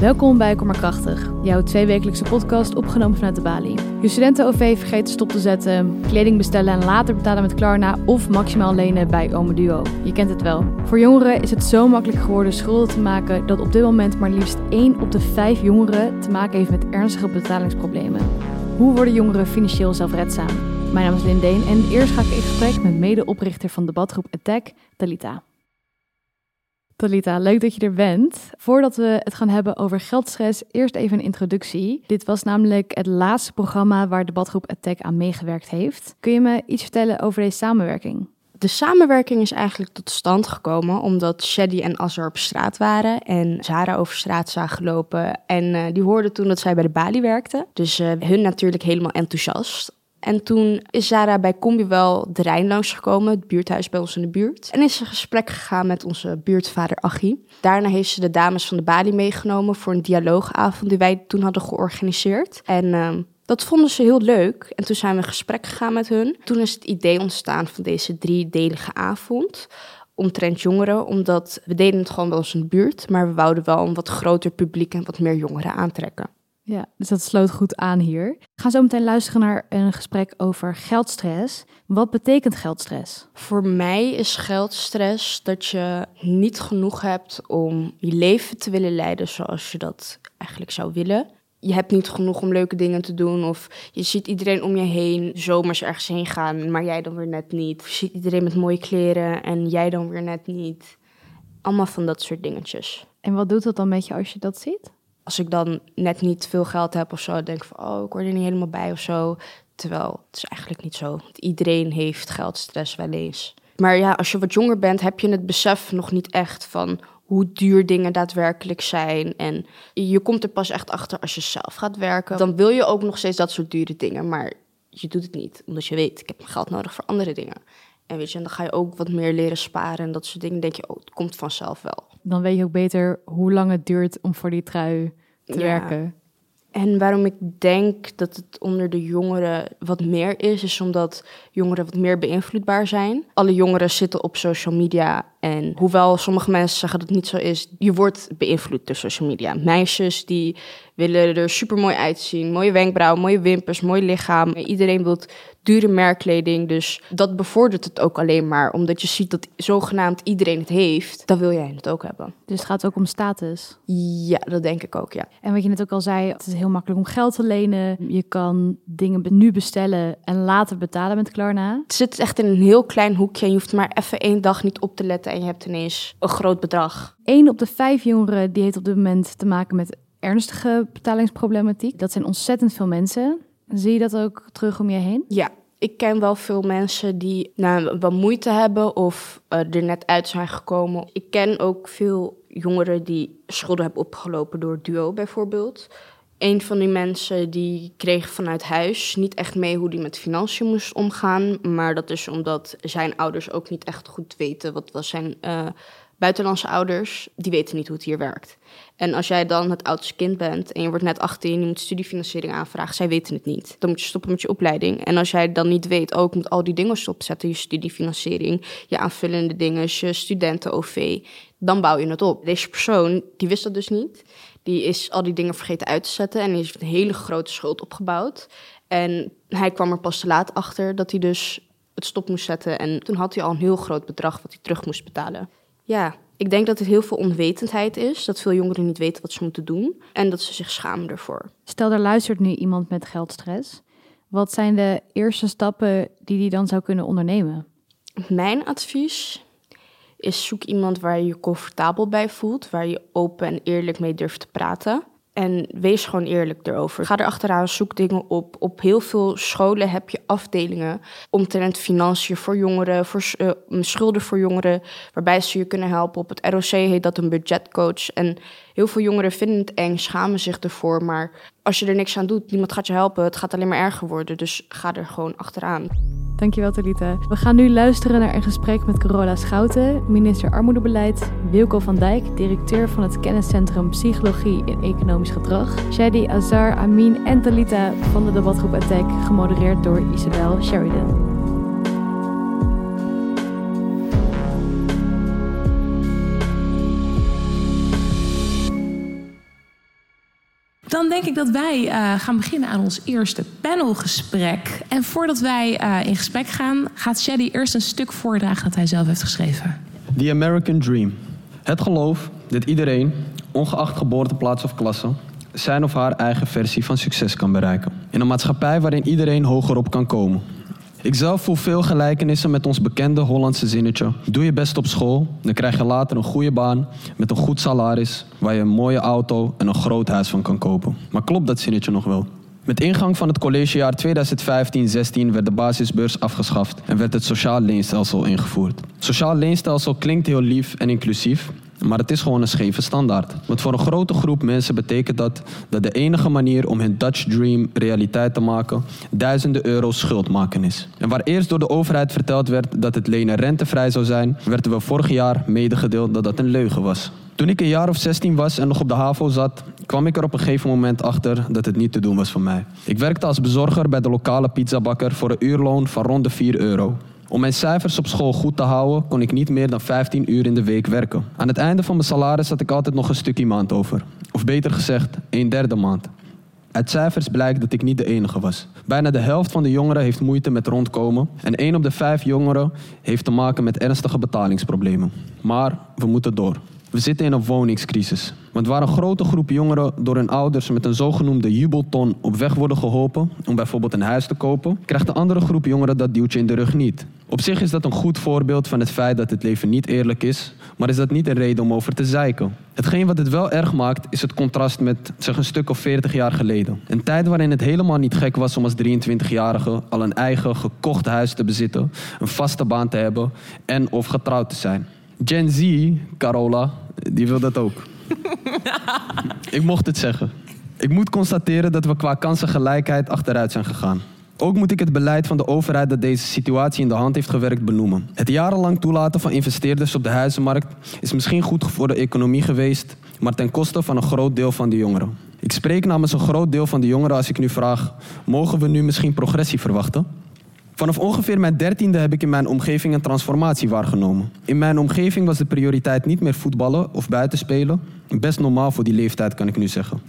Welkom bij Kom maar Krachtig, jouw tweewekelijkse podcast opgenomen vanuit de Bali. Je studenten-OV vergeten stop te zetten, kleding bestellen en later betalen met Klarna of maximaal lenen bij Ome Duo. Je kent het wel. Voor jongeren is het zo makkelijk geworden schulden te maken dat op dit moment maar liefst 1 op de 5 jongeren te maken heeft met ernstige betalingsproblemen. Hoe worden jongeren financieel zelfredzaam? Mijn naam is Lindeen en eerst ga ik in gesprek met medeoprichter van debatgroep Attack, Talita. Talita, leuk dat je er bent. Voordat we het gaan hebben over geldstress, eerst even een introductie. Dit was namelijk het laatste programma waar debatgroep Attack aan meegewerkt heeft. Kun je me iets vertellen over deze samenwerking? De samenwerking is eigenlijk tot stand gekomen omdat Shady en Azar op straat waren en Zara over straat zagen lopen. En uh, die hoorden toen dat zij bij de Bali werkte. Dus uh, hun natuurlijk helemaal enthousiast. En toen is Zara bij Combi wel de Rijn langsgekomen, het buurthuis bij ons in de buurt. En is ze gesprek gegaan met onze buurtvader Achie. Daarna heeft ze de dames van de Bali meegenomen voor een dialoogavond die wij toen hadden georganiseerd. En uh, dat vonden ze heel leuk. En toen zijn we in gesprek gegaan met hun. Toen is het idee ontstaan van deze driedelige avond omtrent jongeren, omdat we deden het gewoon bij ons in de buurt, maar we wouden wel een wat groter publiek en wat meer jongeren aantrekken. Ja, dus dat sloot goed aan hier. We gaan zo meteen luisteren naar een gesprek over geldstress. Wat betekent geldstress? Voor mij is geldstress dat je niet genoeg hebt om je leven te willen leiden zoals je dat eigenlijk zou willen. Je hebt niet genoeg om leuke dingen te doen. Of je ziet iedereen om je heen zomers ergens heen gaan, maar jij dan weer net niet. Of je ziet iedereen met mooie kleren en jij dan weer net niet. Allemaal van dat soort dingetjes. En wat doet dat dan met je als je dat ziet? Als ik dan net niet veel geld heb of zo, denk ik van, oh, ik word er niet helemaal bij of zo. Terwijl het is eigenlijk niet zo. Iedereen heeft geldstress wel eens. Maar ja, als je wat jonger bent, heb je het besef nog niet echt van hoe duur dingen daadwerkelijk zijn. En je komt er pas echt achter als je zelf gaat werken. Dan wil je ook nog steeds dat soort dure dingen, maar je doet het niet. Omdat je weet, ik heb geld nodig voor andere dingen. En weet je, en dan ga je ook wat meer leren sparen en dat soort dingen. denk je, oh, het komt vanzelf wel. Dan weet je ook beter hoe lang het duurt om voor die trui te werken. En waarom ik denk dat het onder de jongeren wat meer is, is omdat jongeren wat meer beïnvloedbaar zijn. Alle jongeren zitten op social media en hoewel sommige mensen zeggen dat het niet zo is, je wordt beïnvloed door social media. Meisjes die willen er super mooi uitzien, mooie wenkbrauwen, mooie wimpers, mooi lichaam. Iedereen wil dure merkkleding, dus dat bevordert het ook alleen maar. Omdat je ziet dat zogenaamd iedereen het heeft, dan wil jij het ook hebben. Dus het gaat ook om status? Ja, dat denk ik ook, ja. En wat je net ook al zei, het is heel makkelijk om geld te lenen. Je kan dingen nu bestellen en later betalen met Klarna. Het zit echt in een heel klein hoekje en je hoeft maar even één dag niet op te letten en je hebt ineens een groot bedrag. Eén op de vijf jongeren die heeft op dit moment te maken met ernstige betalingsproblematiek. Dat zijn ontzettend veel mensen. Zie je dat ook terug om je heen? Ja, ik ken wel veel mensen die nou, wat moeite hebben of uh, er net uit zijn gekomen. Ik ken ook veel jongeren die schulden hebben opgelopen door duo bijvoorbeeld. Een van die mensen die kreeg vanuit huis niet echt mee hoe die met financiën moest omgaan. Maar dat is omdat zijn ouders ook niet echt goed weten wat was zijn uh, buitenlandse ouders. Die weten niet hoe het hier werkt. En als jij dan het oudste kind bent en je wordt net 18, je moet studiefinanciering aanvragen, zij weten het niet. Dan moet je stoppen met je opleiding. En als jij dan niet weet, ook oh, moet al die dingen stopzetten, je studiefinanciering, je aanvullende dingen, je studenten-OV, dan bouw je het op. Deze persoon, die wist dat dus niet. Die is al die dingen vergeten uit te zetten en die heeft een hele grote schuld opgebouwd. En hij kwam er pas te laat achter dat hij dus het stop moest zetten. En toen had hij al een heel groot bedrag wat hij terug moest betalen. Ja, ik denk dat het heel veel onwetendheid is. Dat veel jongeren niet weten wat ze moeten doen. En dat ze zich schamen ervoor. Stel, er luistert nu iemand met geldstress. Wat zijn de eerste stappen die die dan zou kunnen ondernemen? Mijn advies is zoek iemand waar je je comfortabel bij voelt. Waar je open en eerlijk mee durft te praten. En wees gewoon eerlijk erover. Ga er achteraan, zoek dingen op. Op heel veel scholen heb je afdelingen omtrent financiën voor jongeren, voor uh, schulden voor jongeren, waarbij ze je kunnen helpen. Op het ROC heet dat een budgetcoach. En heel veel jongeren vinden het eng, schamen zich ervoor. Maar als je er niks aan doet, niemand gaat je helpen. Het gaat alleen maar erger worden. Dus ga er gewoon achteraan. Dankjewel, Talita. We gaan nu luisteren naar een gesprek met Carola Schouten, minister Armoedebeleid, Wilco van Dijk, directeur van het kenniscentrum Psychologie en Economisch Gedrag, Shadi Azar Amin en Talita van de debatgroep Attack, gemodereerd door Isabel Sheridan. Dan denk ik dat wij uh, gaan beginnen aan ons eerste panelgesprek. En voordat wij uh, in gesprek gaan, gaat Shady eerst een stuk voordragen dat hij zelf heeft geschreven. The American Dream. Het geloof dat iedereen, ongeacht geboorteplaats of klasse, zijn of haar eigen versie van succes kan bereiken. In een maatschappij waarin iedereen hogerop kan komen. Ik zelf voel veel gelijkenissen met ons bekende Hollandse zinnetje. Doe je best op school, dan krijg je later een goede baan met een goed salaris, waar je een mooie auto en een groot huis van kan kopen. Maar klopt dat zinnetje nog wel? Met ingang van het collegejaar 2015-16 werd de basisbeurs afgeschaft en werd het sociaal leenstelsel ingevoerd. Sociaal leenstelsel klinkt heel lief en inclusief, maar het is gewoon een scheve standaard. Want voor een grote groep mensen betekent dat dat de enige manier om hun Dutch Dream realiteit te maken duizenden euro's schuld maken is. En waar eerst door de overheid verteld werd dat het lenen rentevrij zou zijn, werden we vorig jaar medegedeeld dat dat een leugen was. Toen ik een jaar of 16 was en nog op de HAVO zat, kwam ik er op een gegeven moment achter dat het niet te doen was voor mij. Ik werkte als bezorger bij de lokale pizzabakker voor een uurloon van rond de 4 euro. Om mijn cijfers op school goed te houden, kon ik niet meer dan 15 uur in de week werken. Aan het einde van mijn salaris had ik altijd nog een stukje maand over. Of beter gezegd, een derde maand. Uit cijfers blijkt dat ik niet de enige was. Bijna de helft van de jongeren heeft moeite met rondkomen. En één op de vijf jongeren heeft te maken met ernstige betalingsproblemen. Maar we moeten door. We zitten in een woningscrisis. Want waar een grote groep jongeren door hun ouders met een zogenoemde jubelton op weg worden geholpen om bijvoorbeeld een huis te kopen, krijgt de andere groep jongeren dat duwtje in de rug niet. Op zich is dat een goed voorbeeld van het feit dat het leven niet eerlijk is, maar is dat niet een reden om over te zeiken. Hetgeen wat het wel erg maakt, is het contrast met zeg een stuk of 40 jaar geleden. Een tijd waarin het helemaal niet gek was om als 23-jarige al een eigen gekocht huis te bezitten, een vaste baan te hebben en of getrouwd te zijn. Gen Z, Carola, die wil dat ook. ik mocht het zeggen. Ik moet constateren dat we qua kansengelijkheid achteruit zijn gegaan. Ook moet ik het beleid van de overheid dat deze situatie in de hand heeft gewerkt benoemen. Het jarenlang toelaten van investeerders op de huizenmarkt is misschien goed voor de economie geweest, maar ten koste van een groot deel van de jongeren. Ik spreek namens een groot deel van de jongeren als ik nu vraag: mogen we nu misschien progressie verwachten? Vanaf ongeveer mijn dertiende heb ik in mijn omgeving een transformatie waargenomen. In mijn omgeving was de prioriteit niet meer voetballen of buitenspelen. Best normaal voor die leeftijd, kan ik nu zeggen.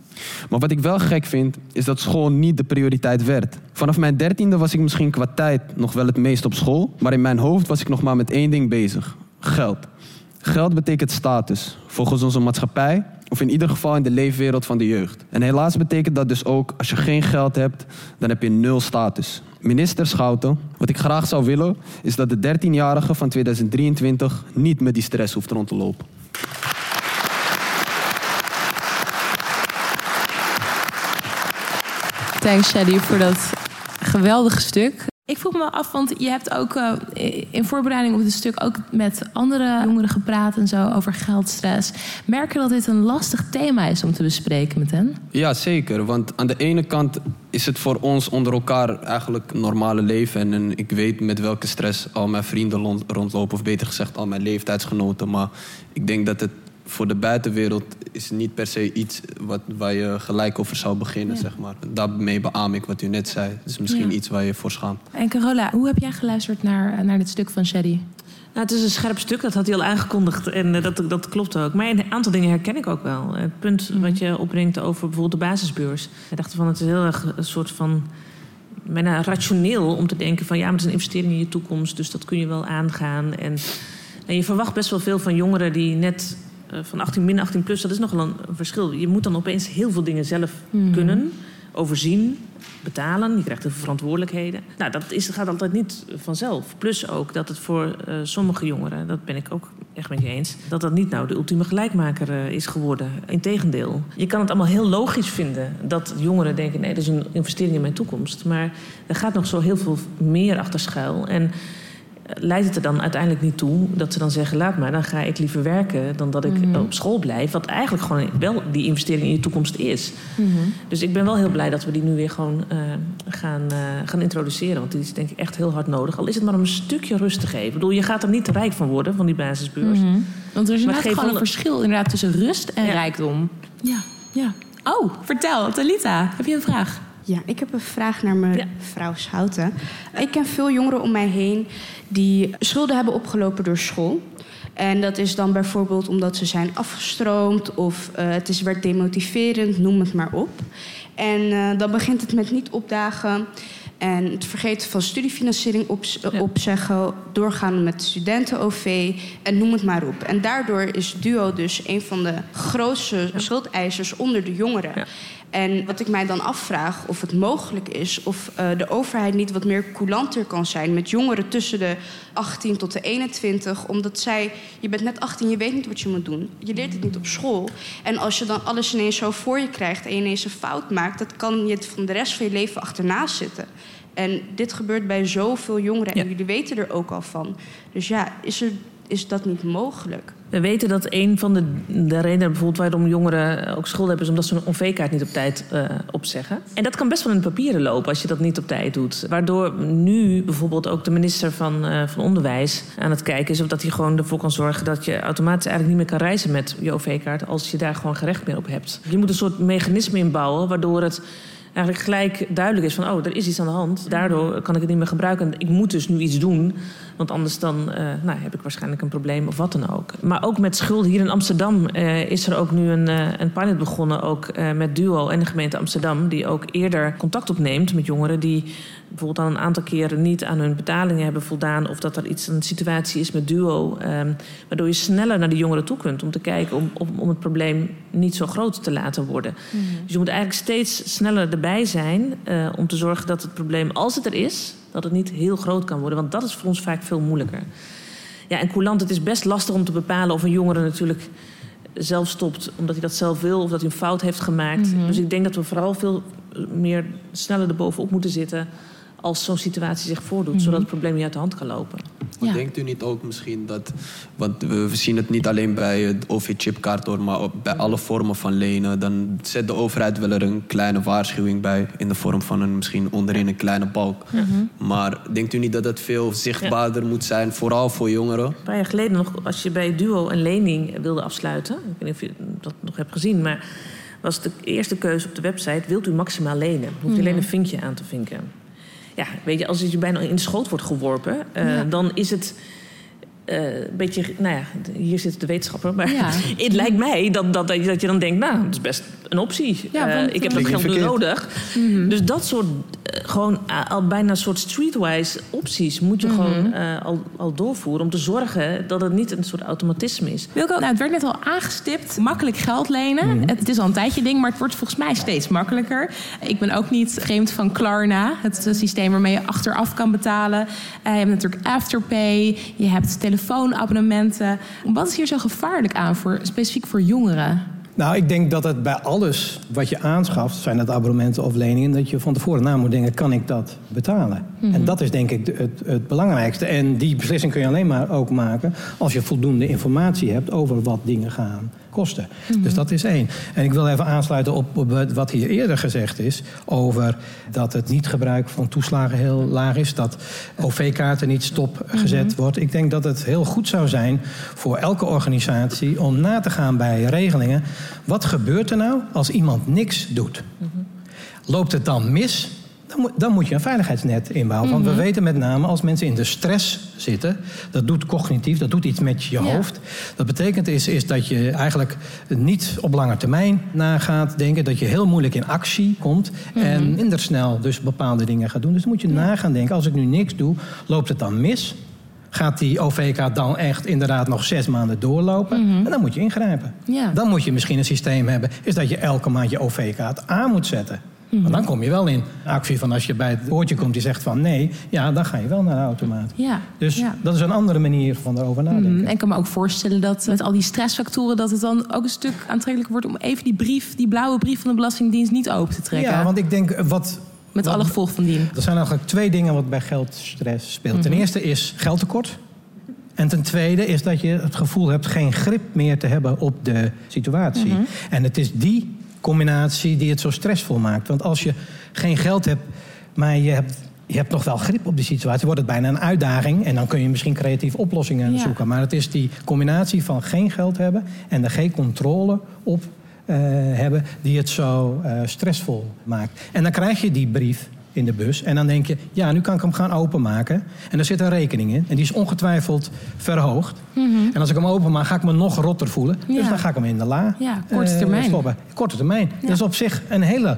Maar wat ik wel gek vind, is dat school niet de prioriteit werd. Vanaf mijn dertiende was ik misschien qua tijd nog wel het meest op school, maar in mijn hoofd was ik nog maar met één ding bezig: geld. Geld betekent status, volgens onze maatschappij of in ieder geval in de leefwereld van de jeugd. En helaas betekent dat dus ook, als je geen geld hebt, dan heb je nul status. Minister Schouten, wat ik graag zou willen, is dat de 13-jarige van 2023 niet met die stress hoeft rond te lopen. Thanks, Shady, voor dat geweldige stuk. Ik vroeg me af, want je hebt ook uh, in voorbereiding op dit stuk ook met andere jongeren gepraat en zo over geldstress. Merk je dat dit een lastig thema is om te bespreken met hen? Ja, zeker. Want aan de ene kant is het voor ons onder elkaar eigenlijk normale leven. En, ik weet met welke stress al mijn vrienden rondlopen, of beter gezegd al mijn leeftijdsgenoten. Maar ik denk dat het voor de buitenwereld is niet per se iets wat, waar je gelijk over zou beginnen, zeg maar. Daarmee beaam ik wat u net zei. Het is misschien iets waar je voor schaamt. En Carola, hoe heb jij geluisterd naar, naar dit stuk van Shady? Nou, het is een scherp stuk, dat had hij al aangekondigd. En uh, dat, dat klopt ook. Maar een aantal dingen herken ik ook wel. Het punt mhm. wat je opbrengt over bijvoorbeeld de basisbeurs. Ik dacht van, het is heel erg een soort van bijna rationeel om te denken van... ja, maar het is een investering in je toekomst, dus dat kun je wel aangaan. En, en je verwacht best wel veel van jongeren die net van 18 min 18 plus, dat is nogal een, een, verschil. Je moet dan opeens heel veel dingen zelf hmm. kunnen, overzien, betalen. Je krijgt heel veel verantwoordelijkheden. Nou, dat is, gaat altijd niet vanzelf. Plus ook dat het voor uh, sommige jongeren, dat ben ik ook echt met je eens, dat dat niet nou de ultieme gelijkmaker uh, is geworden. Integendeel. Je kan het allemaal heel logisch vinden dat jongeren denken: nee, dat is een investering in mijn toekomst. Maar er gaat nog zo heel veel meer achter schuil. En leidt het er dan uiteindelijk niet toe dat ze dan zeggen: laat maar, dan ga ik liever werken dan dat ik mhm. op school blijf. Wat eigenlijk gewoon wel die investering in je toekomst is. Mhm. Dus ik ben wel heel blij dat we die nu weer gewoon uh, gaan, uh, gaan introduceren. Want die is denk ik echt heel hard nodig. Al is het maar om een stukje rust te geven. Ik bedoel, je gaat er niet rijk van worden van die basisbeurs. Mm Want er is inderdaad gewoon een verschil inderdaad tussen rust en rijkdom. Ja, ja. Oh, vertel, Talita, heb je een vraag? Ja, ik heb een vraag naar mevrouw Schouten. Ik ken veel jongeren om mij heen die schulden hebben opgelopen door school. En dat is dan bijvoorbeeld omdat ze zijn afgestroomd of uh, het is, werd demotiverend, noem het maar op. En uh, dan begint het met niet opdagen en het vergeten van studiefinanciering op, ja. opzeggen, doorgaan met studenten-OV en noem het maar op. En daardoor is DUO dus een van de grootste schuldeisers onder de jongeren. Ja. En wat ik mij dan afvraag of het mogelijk is of uh, de overheid niet wat meer coulanter kan zijn met jongeren tussen de 18 tot de 21. Omdat zij, je bent net 18, je weet niet wat je moet doen. Je leert het niet op school. En als je dan alles ineens zo voor je krijgt en je ineens een fout maakt, dat kan je van de rest van je leven achterna zitten. En dit gebeurt bij zoveel jongeren en ja. jullie weten er ook al van. Dus ja, is, er, is dat niet mogelijk? We weten dat een van de, de redenen bijvoorbeeld waarom jongeren ook schuld hebben... is omdat ze een OV-kaart niet op tijd uh, opzeggen. En dat kan best wel in de papieren lopen als je dat niet op tijd doet. Waardoor nu bijvoorbeeld ook de minister van, uh, van Onderwijs aan het kijken is... of dat hij gewoon ervoor kan zorgen dat je automatisch eigenlijk niet meer kan reizen met je OV-kaart... als je daar gewoon gerecht meer op hebt. Je moet een soort mechanisme inbouwen waardoor het eigenlijk gelijk duidelijk is van... oh, er is iets aan de hand, daardoor kan ik het niet meer gebruiken. Ik moet dus nu iets doen, want anders dan uh, nou, heb ik waarschijnlijk een probleem of wat dan ook. Maar ook met schulden. Hier in Amsterdam uh, is er ook nu een, uh, een pilot begonnen... ook met Duo en de gemeente Amsterdam... die ook eerder contact opneemt met jongeren... die bijvoorbeeld al een aantal keren niet aan hun betalingen hebben voldaan... of dat er iets een situatie is met Duo... Um, waardoor je sneller naar de jongeren toe kunt... om te kijken om, om, om het probleem niet zo groot te laten worden. Mm -hmm. Dus je moet eigenlijk steeds sneller erbij zijn... Uh, om te zorgen dat het probleem, als het er is... dat het niet heel groot kan worden. Want dat is voor ons vaak veel moeilijker. Ja, en coulant, het is best lastig om te bepalen of een jongere natuurlijk zelf stopt omdat hij dat zelf wil of dat hij een fout heeft gemaakt. Mm -hmm. Dus ik denk dat we vooral veel meer sneller erbovenop moeten zitten als zo'n situatie zich voordoet, mm -hmm. zodat het probleem niet uit de hand kan lopen. Maar ja. denkt u niet ook misschien dat, want we zien het niet alleen bij het OV-chipkaart hoor, maar bij alle vormen van lenen, dan zet de overheid wel er een kleine waarschuwing bij in de vorm van een misschien onderin een kleine balk. Mm -hmm. Maar denkt u niet dat het veel zichtbaarder ja. moet zijn, vooral voor jongeren? Een paar jaar geleden nog, als je bij Duo een lening wilde afsluiten, ik weet niet of je dat nog hebt gezien, maar was de eerste keuze op de website: wilt u maximaal lenen? Hoeft u mm -hmm. alleen een vinkje aan te vinken ja, weet je, als het je bijna in de schoot wordt geworpen, uh, ja. dan is het uh, een beetje, nou ja, hier zit de wetenschapper, maar ja. het lijkt mij dat, dat, dat je dan denkt, nou, dat is best een optie. Ja, uh, ik heb dat geld nu nodig. Mm -hmm. Dus dat soort, uh, gewoon al bijna een soort streetwise opties moet je mm -hmm. gewoon al, al doorvoeren om te zorgen dat het niet een soort automatisme is. Wilco, nou, het werd net al aangestipt, makkelijk geld lenen. Mm -hmm. Het is al een tijdje ding, maar het wordt volgens mij steeds makkelijker. Ik ben ook niet vreemd van Klarna, het systeem waarmee je achteraf kan betalen. je hebt natuurlijk Afterpay, je hebt telefoonabonnementen. Wat is hier zo gevaarlijk aan, voor, specifiek voor jongeren? Nou, ik denk dat het bij alles wat je aanschaft, zijn dat abonnementen of leningen, dat je van tevoren na moet denken: kan ik dat betalen? Mm-hmm. En dat is denk ik het, het, belangrijkste. En die beslissing kun je alleen maar ook maken als je voldoende informatie hebt over wat dingen gaan kosten. Mm-hmm. Dus dat is één. En ik wil even aansluiten op, op wat hier eerder gezegd is over dat het niet gebruik van toeslagen heel laag is, dat OV-kaarten niet stopgezet mm-hmm. wordt. Ik denk dat het heel goed zou zijn voor elke organisatie om na te gaan bij regelingen. Wat gebeurt er nou als iemand niks doet? Mm-hmm. Loopt het dan mis? Dan moet, dan moet, je een veiligheidsnet inbouwen. Want we weten met name als mensen in de stress zitten, dat doet cognitief, dat doet iets met je ja. hoofd. Dat betekent is, is dat je eigenlijk niet op lange termijn na gaat denken, dat je heel moeilijk in actie komt mm-hmm. en minder snel dus bepaalde dingen gaat doen. Dus dan moet je ja. na gaan denken, als ik nu niks doe, loopt het dan mis? Gaat die OVK dan echt inderdaad nog zes maanden doorlopen? Mm-hmm. En dan moet je ingrijpen. Ja. Dan moet je misschien een systeem hebben, is dat je elke maand je OVK aan moet zetten. Want dan kom je wel in actie van als je bij het woordje komt die zegt van nee, ja, dan ga je wel naar de automaat. Ja, dus ja. dat is een andere manier van erover nadenken. Mm, en ik kan me ook voorstellen dat met al die stressfactoren dat het dan ook een stuk aantrekkelijker wordt om even die brief, die blauwe brief van de Belastingdienst niet open te trekken. Ja, want ik denk wat. Met alle gevolgen van dien. Er zijn eigenlijk twee dingen wat bij geldstress speelt. Ten eerste is geldtekort. En ten tweede is dat je het gevoel hebt geen grip meer te hebben op de situatie. En het is die combinatie die het zo stressvol maakt. Want als je geen geld hebt, maar je hebt, je hebt nog wel grip op die situatie, wordt het bijna een uitdaging. En dan kun je misschien creatieve oplossingen ja. zoeken. Maar het is die combinatie van geen geld hebben en er geen controle op uh, hebben, die het zo uh, stressvol maakt. En dan krijg je die brief in de bus. En dan denk je, ja, nu kan ik hem gaan openmaken. En er zit een rekening in. En die is ongetwijfeld verhoogd. En als ik hem openmaak, ga ik me nog rotter voelen. Dus Mhm. Dan ga ik hem in de la Ja, korte eh, termijn. stoppen. Korte termijn. Dat is op zich een hele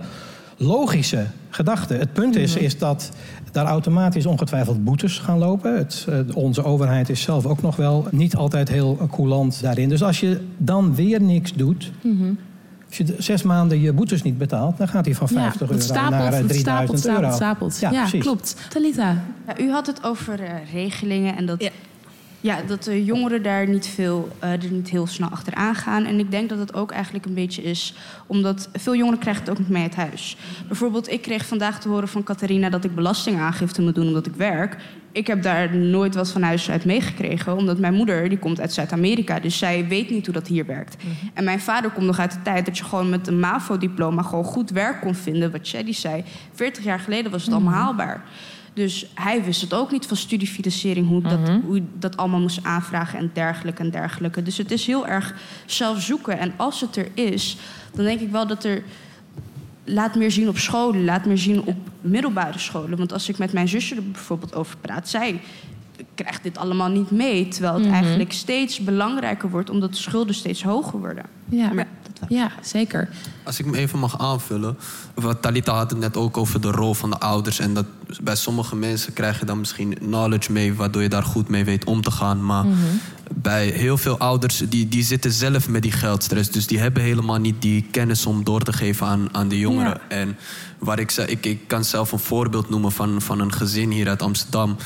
logische gedachte. Het punt is, Mhm. is dat daar automatisch ongetwijfeld boetes gaan lopen. Het, eh, onze overheid is zelf ook nog wel niet altijd heel coulant daarin. Dus als je dan weer niks doet... Mhm. Als je zes maanden je boetes niet betaalt, dan gaat hij van 50 ja, euro het stapelt, naar eh, het 3000 stapelt, euro. stapelt, stapelt. Ja, klopt. Talita. Ja, u had het over eh, regelingen en dat, Ja. dat de jongeren daar niet, veel, eh, er niet heel snel achteraan gaan. En ik denk dat het ook eigenlijk een beetje is omdat veel jongeren krijgen het ook niet mee uit huis. Bijvoorbeeld, ik kreeg vandaag te horen van Catharina dat ik belastingaangifte moet doen omdat ik werk. Ik heb daar nooit wat van huis uit meegekregen, omdat mijn moeder die komt uit Zuid-Amerika, dus zij weet niet hoe dat hier werkt. En mijn vader komt nog uit de tijd dat je gewoon met een MAVO-diploma gewoon goed werk kon vinden. Wat Shady zei, 40 jaar geleden was het allemaal haalbaar. Dus hij wist het ook niet van studiefinanciering, hoe, dat, hoe je dat allemaal moest aanvragen en dergelijke en dergelijke. Dus het is heel erg zelf zoeken. En als het er is, dan denk ik wel dat er. Laat meer zien op scholen, laat meer zien op middelbare scholen. Want als ik met mijn zusje er bijvoorbeeld over praat, zij krijgt dit allemaal niet mee. Terwijl het eigenlijk steeds belangrijker wordt, omdat de schulden steeds hoger worden. Ja, Maar. Ja zeker. Als ik me even mag aanvullen. Wat Talita had het net ook over de rol van de ouders. En dat bij sommige mensen krijg je dan misschien knowledge mee, waardoor je daar goed mee weet om te gaan. Maar bij heel veel ouders, die, die zitten zelf met die geldstress. Dus die hebben helemaal niet die kennis om door te geven aan, aan de jongeren. Ja. En waar ik, zei, ik, ik kan zelf een voorbeeld noemen van, van een gezin hier uit Amsterdam.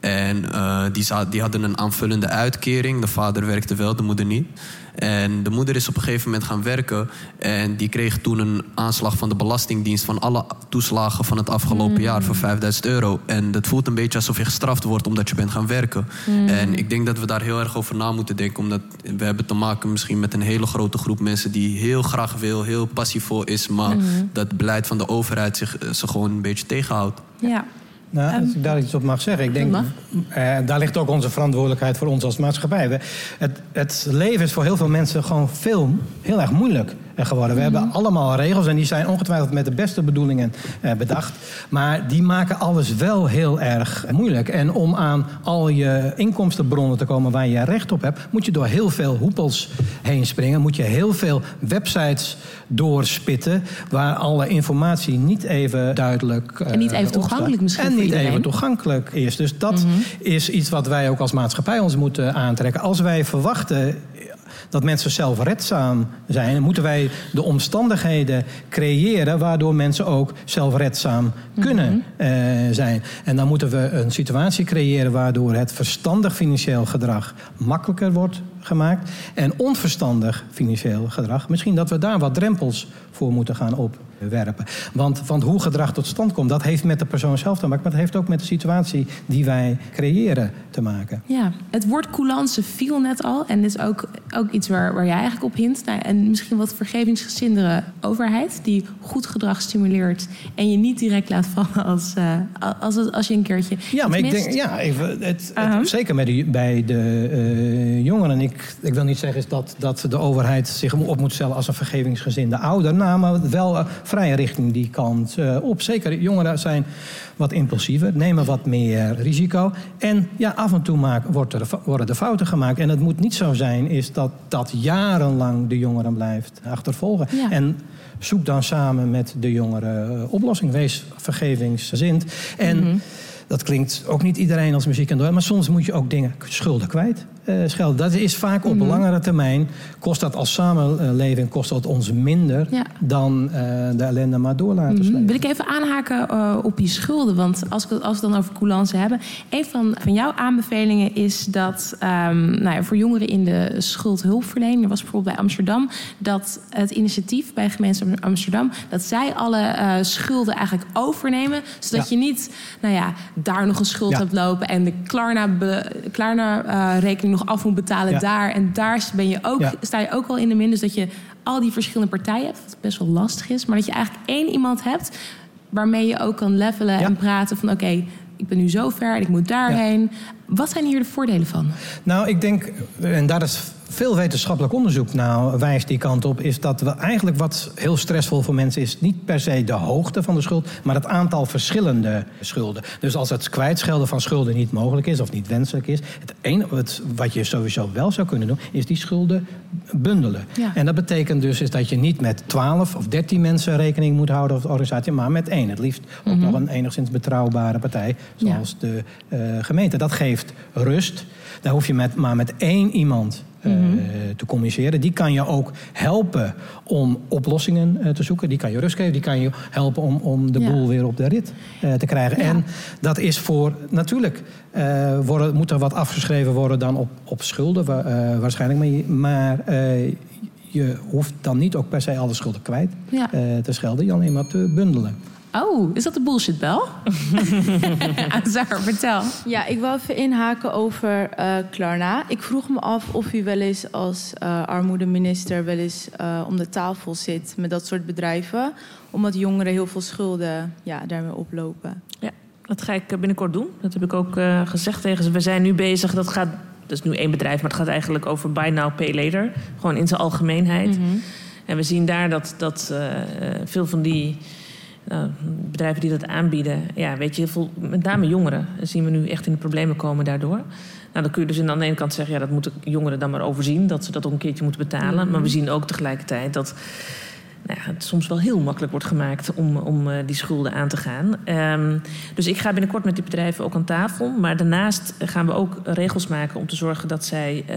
En eh, die, die hadden een aanvullende uitkering. De vader werkte wel, de moeder niet. En de moeder is op een gegeven moment gaan werken. En die kreeg toen een aanslag van de Belastingdienst... van alle toeslagen van het afgelopen jaar voor 5000 euro. En dat voelt een beetje alsof je gestraft wordt omdat je bent gaan werken. En ik denk dat we daar heel erg over na moeten denken. Omdat we hebben te maken misschien met een hele grote groep mensen... die heel graag wil, heel passievol is... maar dat beleid van de overheid zich, eh, ze gewoon een beetje tegenhoudt. Ja. Nou, als ik daar iets op mag zeggen. Ik denk, eh, daar ligt ook onze verantwoordelijkheid voor ons als maatschappij. We, het, het leven is voor heel veel mensen gewoon veel, heel erg moeilijk geworden. We hebben allemaal regels en die zijn ongetwijfeld met de beste bedoelingen eh, bedacht. Maar die maken alles wel heel erg moeilijk. En om aan al je inkomstenbronnen te komen waar je recht op hebt... moet je door heel veel hoepels heen springen. Moet je heel veel websites doorspitten... waar alle informatie niet even duidelijk En niet even toegankelijk misschien En niet even toegankelijk is. Dus dat is iets wat wij ook als maatschappij ons moeten aantrekken. Als wij verwachten dat mensen zelfredzaam zijn, moeten wij de omstandigheden creëren waardoor mensen ook zelfredzaam kunnen eh, zijn. En dan moeten we een situatie creëren waardoor het verstandig financieel gedrag makkelijker wordt gemaakt en onverstandig financieel gedrag. Misschien dat we daar wat drempels voor moeten gaan opwerpen. Want, want hoe gedrag tot stand komt, dat heeft met de persoon zelf te maken, maar het heeft ook met de situatie die wij creëren te maken. Ja, het woord coulance viel net al. En is ook, ook iets waar, waar jij eigenlijk op hint. Nou, en misschien wat vergevingsgezindere overheid... die goed gedrag stimuleert... en je niet direct laat vallen als, eh, als, als je een keertje Ja, maar ik denk, ja, even, het, zeker bij de, bij de eh, jongeren. Ik, ik wil niet zeggen is dat, dat de overheid zich op moet stellen als een vergevingsgezinde ouder. Nou, maar wel eh, vrij richting die kant eh, op. Zeker, jongeren zijn wat impulsiever, nemen wat meer risico. En ja, af en toe maak, wordt er, worden er fouten gemaakt. En het moet niet zo zijn is dat dat jarenlang de jongeren blijft achtervolgen. Ja. En zoek dan samen met de jongeren eh, oplossing. Wees vergevingsgezind. En Mhm. dat klinkt ook niet iedereen als muziek en door. Maar soms moet je ook dingen schulden kwijt. Eh, schelden. Dat is vaak op Mhm. langere termijn. Kost dat als samenleving kost dat ons minder Ja. dan eh, de ellende maar door laten slepen. Wil ik even aanhaken eh, op die schulden? Want als, we het dan over coulance hebben... een van, van jouw aanbevelingen is dat ehm, nou ja, voor jongeren in de schuldhulpverlening... er was bijvoorbeeld bij Amsterdam... dat het initiatief bij gemeente Amsterdam... dat zij alle schulden eigenlijk overnemen... zodat Ja. je niet nou ja, daar nog een schuld hebt lopen... en de Klarna-rekening Klarna, eh, rekening nog af moet betalen Ja. daar. En daar ben je ook, Ja. sta je ook al in de min. Dus dat je al die verschillende partijen hebt, wat best wel lastig is. Maar dat je eigenlijk één iemand hebt waarmee je ook kan levelen en praten van oké, ik ben nu zo ver en ik moet daarheen. Wat zijn hier de voordelen van? Nou, ik denk, en daar is veel wetenschappelijk onderzoek nou wijst die kant op, is dat we eigenlijk wat heel stressvol voor mensen is, niet per se de hoogte van de schuld, maar het aantal verschillende schulden. Dus als het kwijtschelden van schulden niet mogelijk is of niet wenselijk is, het het, wat je sowieso wel zou kunnen doen, is die schulden bundelen. Ja. En dat betekent dus is dat je niet met 12 of 13 mensen rekening moet houden of de organisatie, maar met één. Het liefst ook nog een enigszins betrouwbare partij, zoals de eh, gemeente. Dat geeft rust. Daar hoef je met, maar met één iemand eh, te communiceren. Die kan je ook helpen om oplossingen eh, te zoeken. Die kan je rust geven. Die kan je helpen om, om de Ja. boel weer op de rit eh, te krijgen. Ja. En dat is voor, natuurlijk, worden, moet er wat afgeschreven worden dan op, op schulden wa- waarschijnlijk. Maar, je, hoeft dan niet ook per se alle schulden kwijt Ja. te schelden. Je alleen maar te bundelen. Oh, is dat de bullshitbel? Azar, vertel. Ja, ik wil even inhaken over eh Klarna. Ik vroeg me af of u wel eens als eh, armoedeminister wel eens eh, om de tafel zit met dat soort bedrijven. Omdat jongeren heel veel schulden ja, daarmee oplopen. Ja, dat ga ik binnenkort doen. Dat heb ik ook eh, gezegd tegen ze. We zijn nu bezig, dat gaat... Dat is nu één bedrijf, maar het gaat eigenlijk over buy now, pay later. Gewoon in zijn algemeenheid. En we zien daar dat, dat veel van die nou, bedrijven die dat aanbieden... Ja, weet je, met name jongeren zien we nu echt in de problemen komen daardoor. Nou, dan kun je dus aan de ene kant zeggen... ja, dat moeten jongeren dan maar overzien, dat ze dat ook een keertje moeten betalen. Maar we zien ook tegelijkertijd dat nou ja, het soms wel heel makkelijk wordt gemaakt om, om eh, die schulden aan te gaan. Ehm, dus ik ga binnenkort met die bedrijven ook aan tafel. Maar daarnaast gaan we ook regels maken om te zorgen dat zij eh,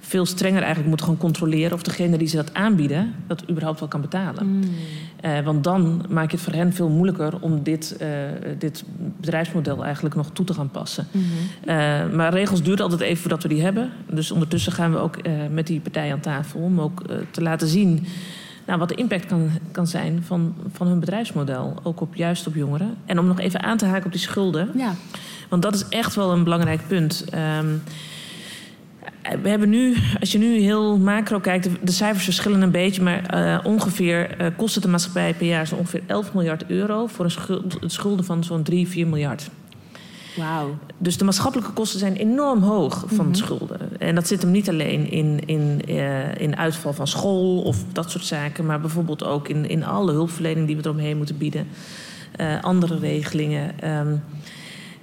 veel strenger eigenlijk moeten gaan controleren of degene die ze dat aanbieden, dat überhaupt wel kan betalen. Eh, want dan maak je het voor hen veel moeilijker om dit, dit bedrijfsmodel eigenlijk nog toe te gaan passen. Eh, maar regels duurt altijd even voordat we die hebben. Dus ondertussen gaan we ook met die partij aan tafel om ook te laten zien nou, wat de impact kan, kan zijn van, van hun bedrijfsmodel. Ook op, juist op jongeren. En om nog even aan te haken op die schulden. Ja. Want dat is echt wel een belangrijk punt. Ehm, we hebben nu, als je nu heel macro kijkt, de, de cijfers verschillen een beetje, maar eh, ongeveer eh, kost het de maatschappij per jaar zo ongeveer 11 miljard euro voor een schuld, schulden van zo'n 3, 4 miljard. Wauw. Dus de maatschappelijke kosten zijn enorm hoog van Mhm. schulden. En dat zit hem niet alleen in, in, eh, in uitval van school of dat soort zaken, maar bijvoorbeeld ook in, in alle hulpverlening die we eromheen moeten bieden. Eh, andere regelingen. Ehm,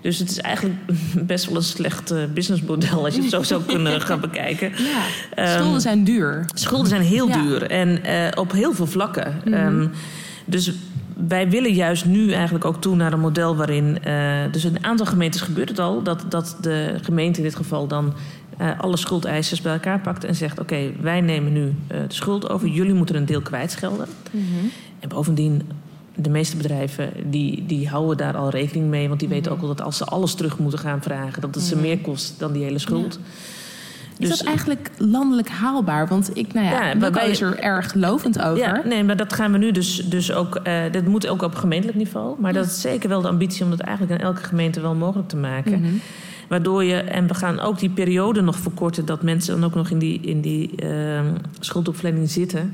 dus het is eigenlijk best wel een slecht eh, businessmodel als je het zo zou kunnen gaan bekijken. Ja. Ehm, Schulden zijn duur. Schulden zijn heel Ja. duur en op heel veel vlakken. Ehm, dus wij willen juist nu eigenlijk ook toe naar een model waarin. eh, dus een aantal gemeentes gebeurt het al dat, dat de gemeente in dit geval dan. eh, alle schuldeisers bij elkaar pakt en zegt: Oké, wij nemen nu eh, de schuld over, jullie moeten een deel kwijtschelden. En bovendien, de meeste bedrijven die, die houden daar al rekening mee, want die weten ook wel dat als ze alles terug moeten gaan vragen, dat het ze meer kost dan die hele schuld. Is Dus- dat eigenlijk landelijk haalbaar? Want ik, nou ja, Ja, is er erg lovend over. Ja, nee, maar dat gaan we nu dus, dus ook. eh dat moet ook op gemeentelijk niveau. Maar dat is zeker wel de ambitie om dat eigenlijk in elke gemeente wel mogelijk te maken. Mhm. Waardoor je, en we gaan ook die periode nog verkorten, dat mensen dan ook nog in die, in die schuldopleiding zitten.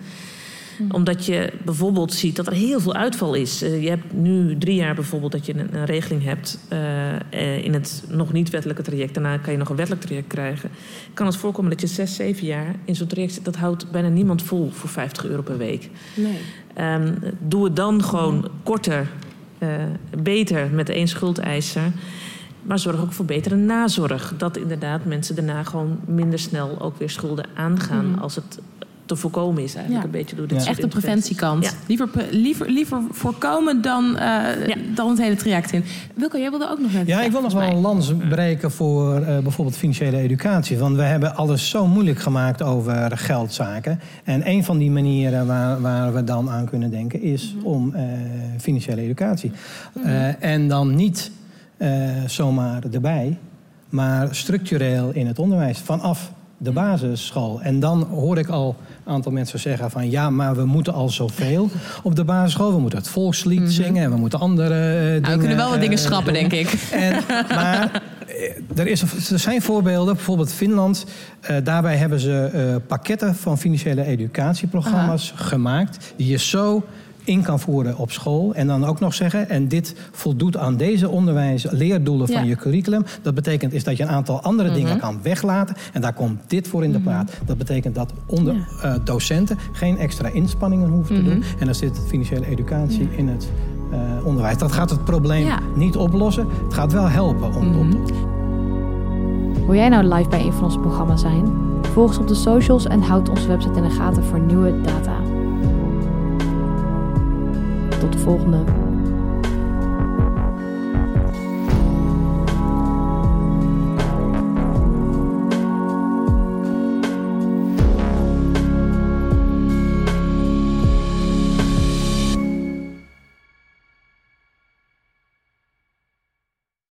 Omdat je bijvoorbeeld ziet dat er heel veel uitval is. Eh, je hebt nu drie jaar bijvoorbeeld dat je een, een regeling hebt eh, eh, in het nog niet wettelijke traject. Daarna kan je nog een wettelijk traject krijgen. Kan het voorkomen dat je zes, zeven jaar in zo'n traject zit. Dat houdt bijna niemand vol voor 50 euro per week. Nee. Ehm, doe het dan gewoon korter, beter met één schuldeiser. Maar zorg ook voor betere nazorg. Dat inderdaad mensen daarna gewoon minder snel ook weer schulden aangaan. Als het te voorkomen is eigenlijk Mhm. Ja. een beetje door dit Ja. soort Echt de preventiekant. Ja. Liever, liever, liever voorkomen dan, eh, Ja. dan het hele traject in. Wilco, jij wilde ook nog net Ja, ik wil nog wel een lans breken voor eh, bijvoorbeeld financiële educatie. Want we hebben alles zo moeilijk gemaakt over geldzaken. En een van die manieren waar, waar we dan aan kunnen denken is om eh, financiële educatie. Eh, en dan niet eh, zomaar erbij, maar structureel in het onderwijs vanaf de basisschool. En dan hoor ik al een aantal mensen zeggen van ja, maar we moeten al zoveel op de basisschool. We moeten het volkslied zingen en we moeten andere eh, dingen... We kunnen wel wat dingen eh, schrappen, doen. denk ik. En, maar eh, er, is, er zijn voorbeelden, bijvoorbeeld Finland. daarbij hebben ze pakketten van financiële educatieprogramma's gemaakt. Die je zo in kan voeren op school. En dan ook nog zeggen, en dit voldoet aan deze onderwijs, leerdoelen van Ja. je curriculum. Dat betekent is dat je een aantal andere dingen kan weglaten. En daar komt dit voor in de plaat. Dat betekent dat onder eh, docenten geen extra inspanningen hoeven te doen. En dan zit financiële educatie in het eh, onderwijs. Dat gaat het probleem Ja. niet oplossen. Het gaat wel helpen om op te. Wil jij nou live bij een van onze programma's zijn? Volg ons op de socials en houd onze website in de gaten voor nieuwe data. Tot de volgende.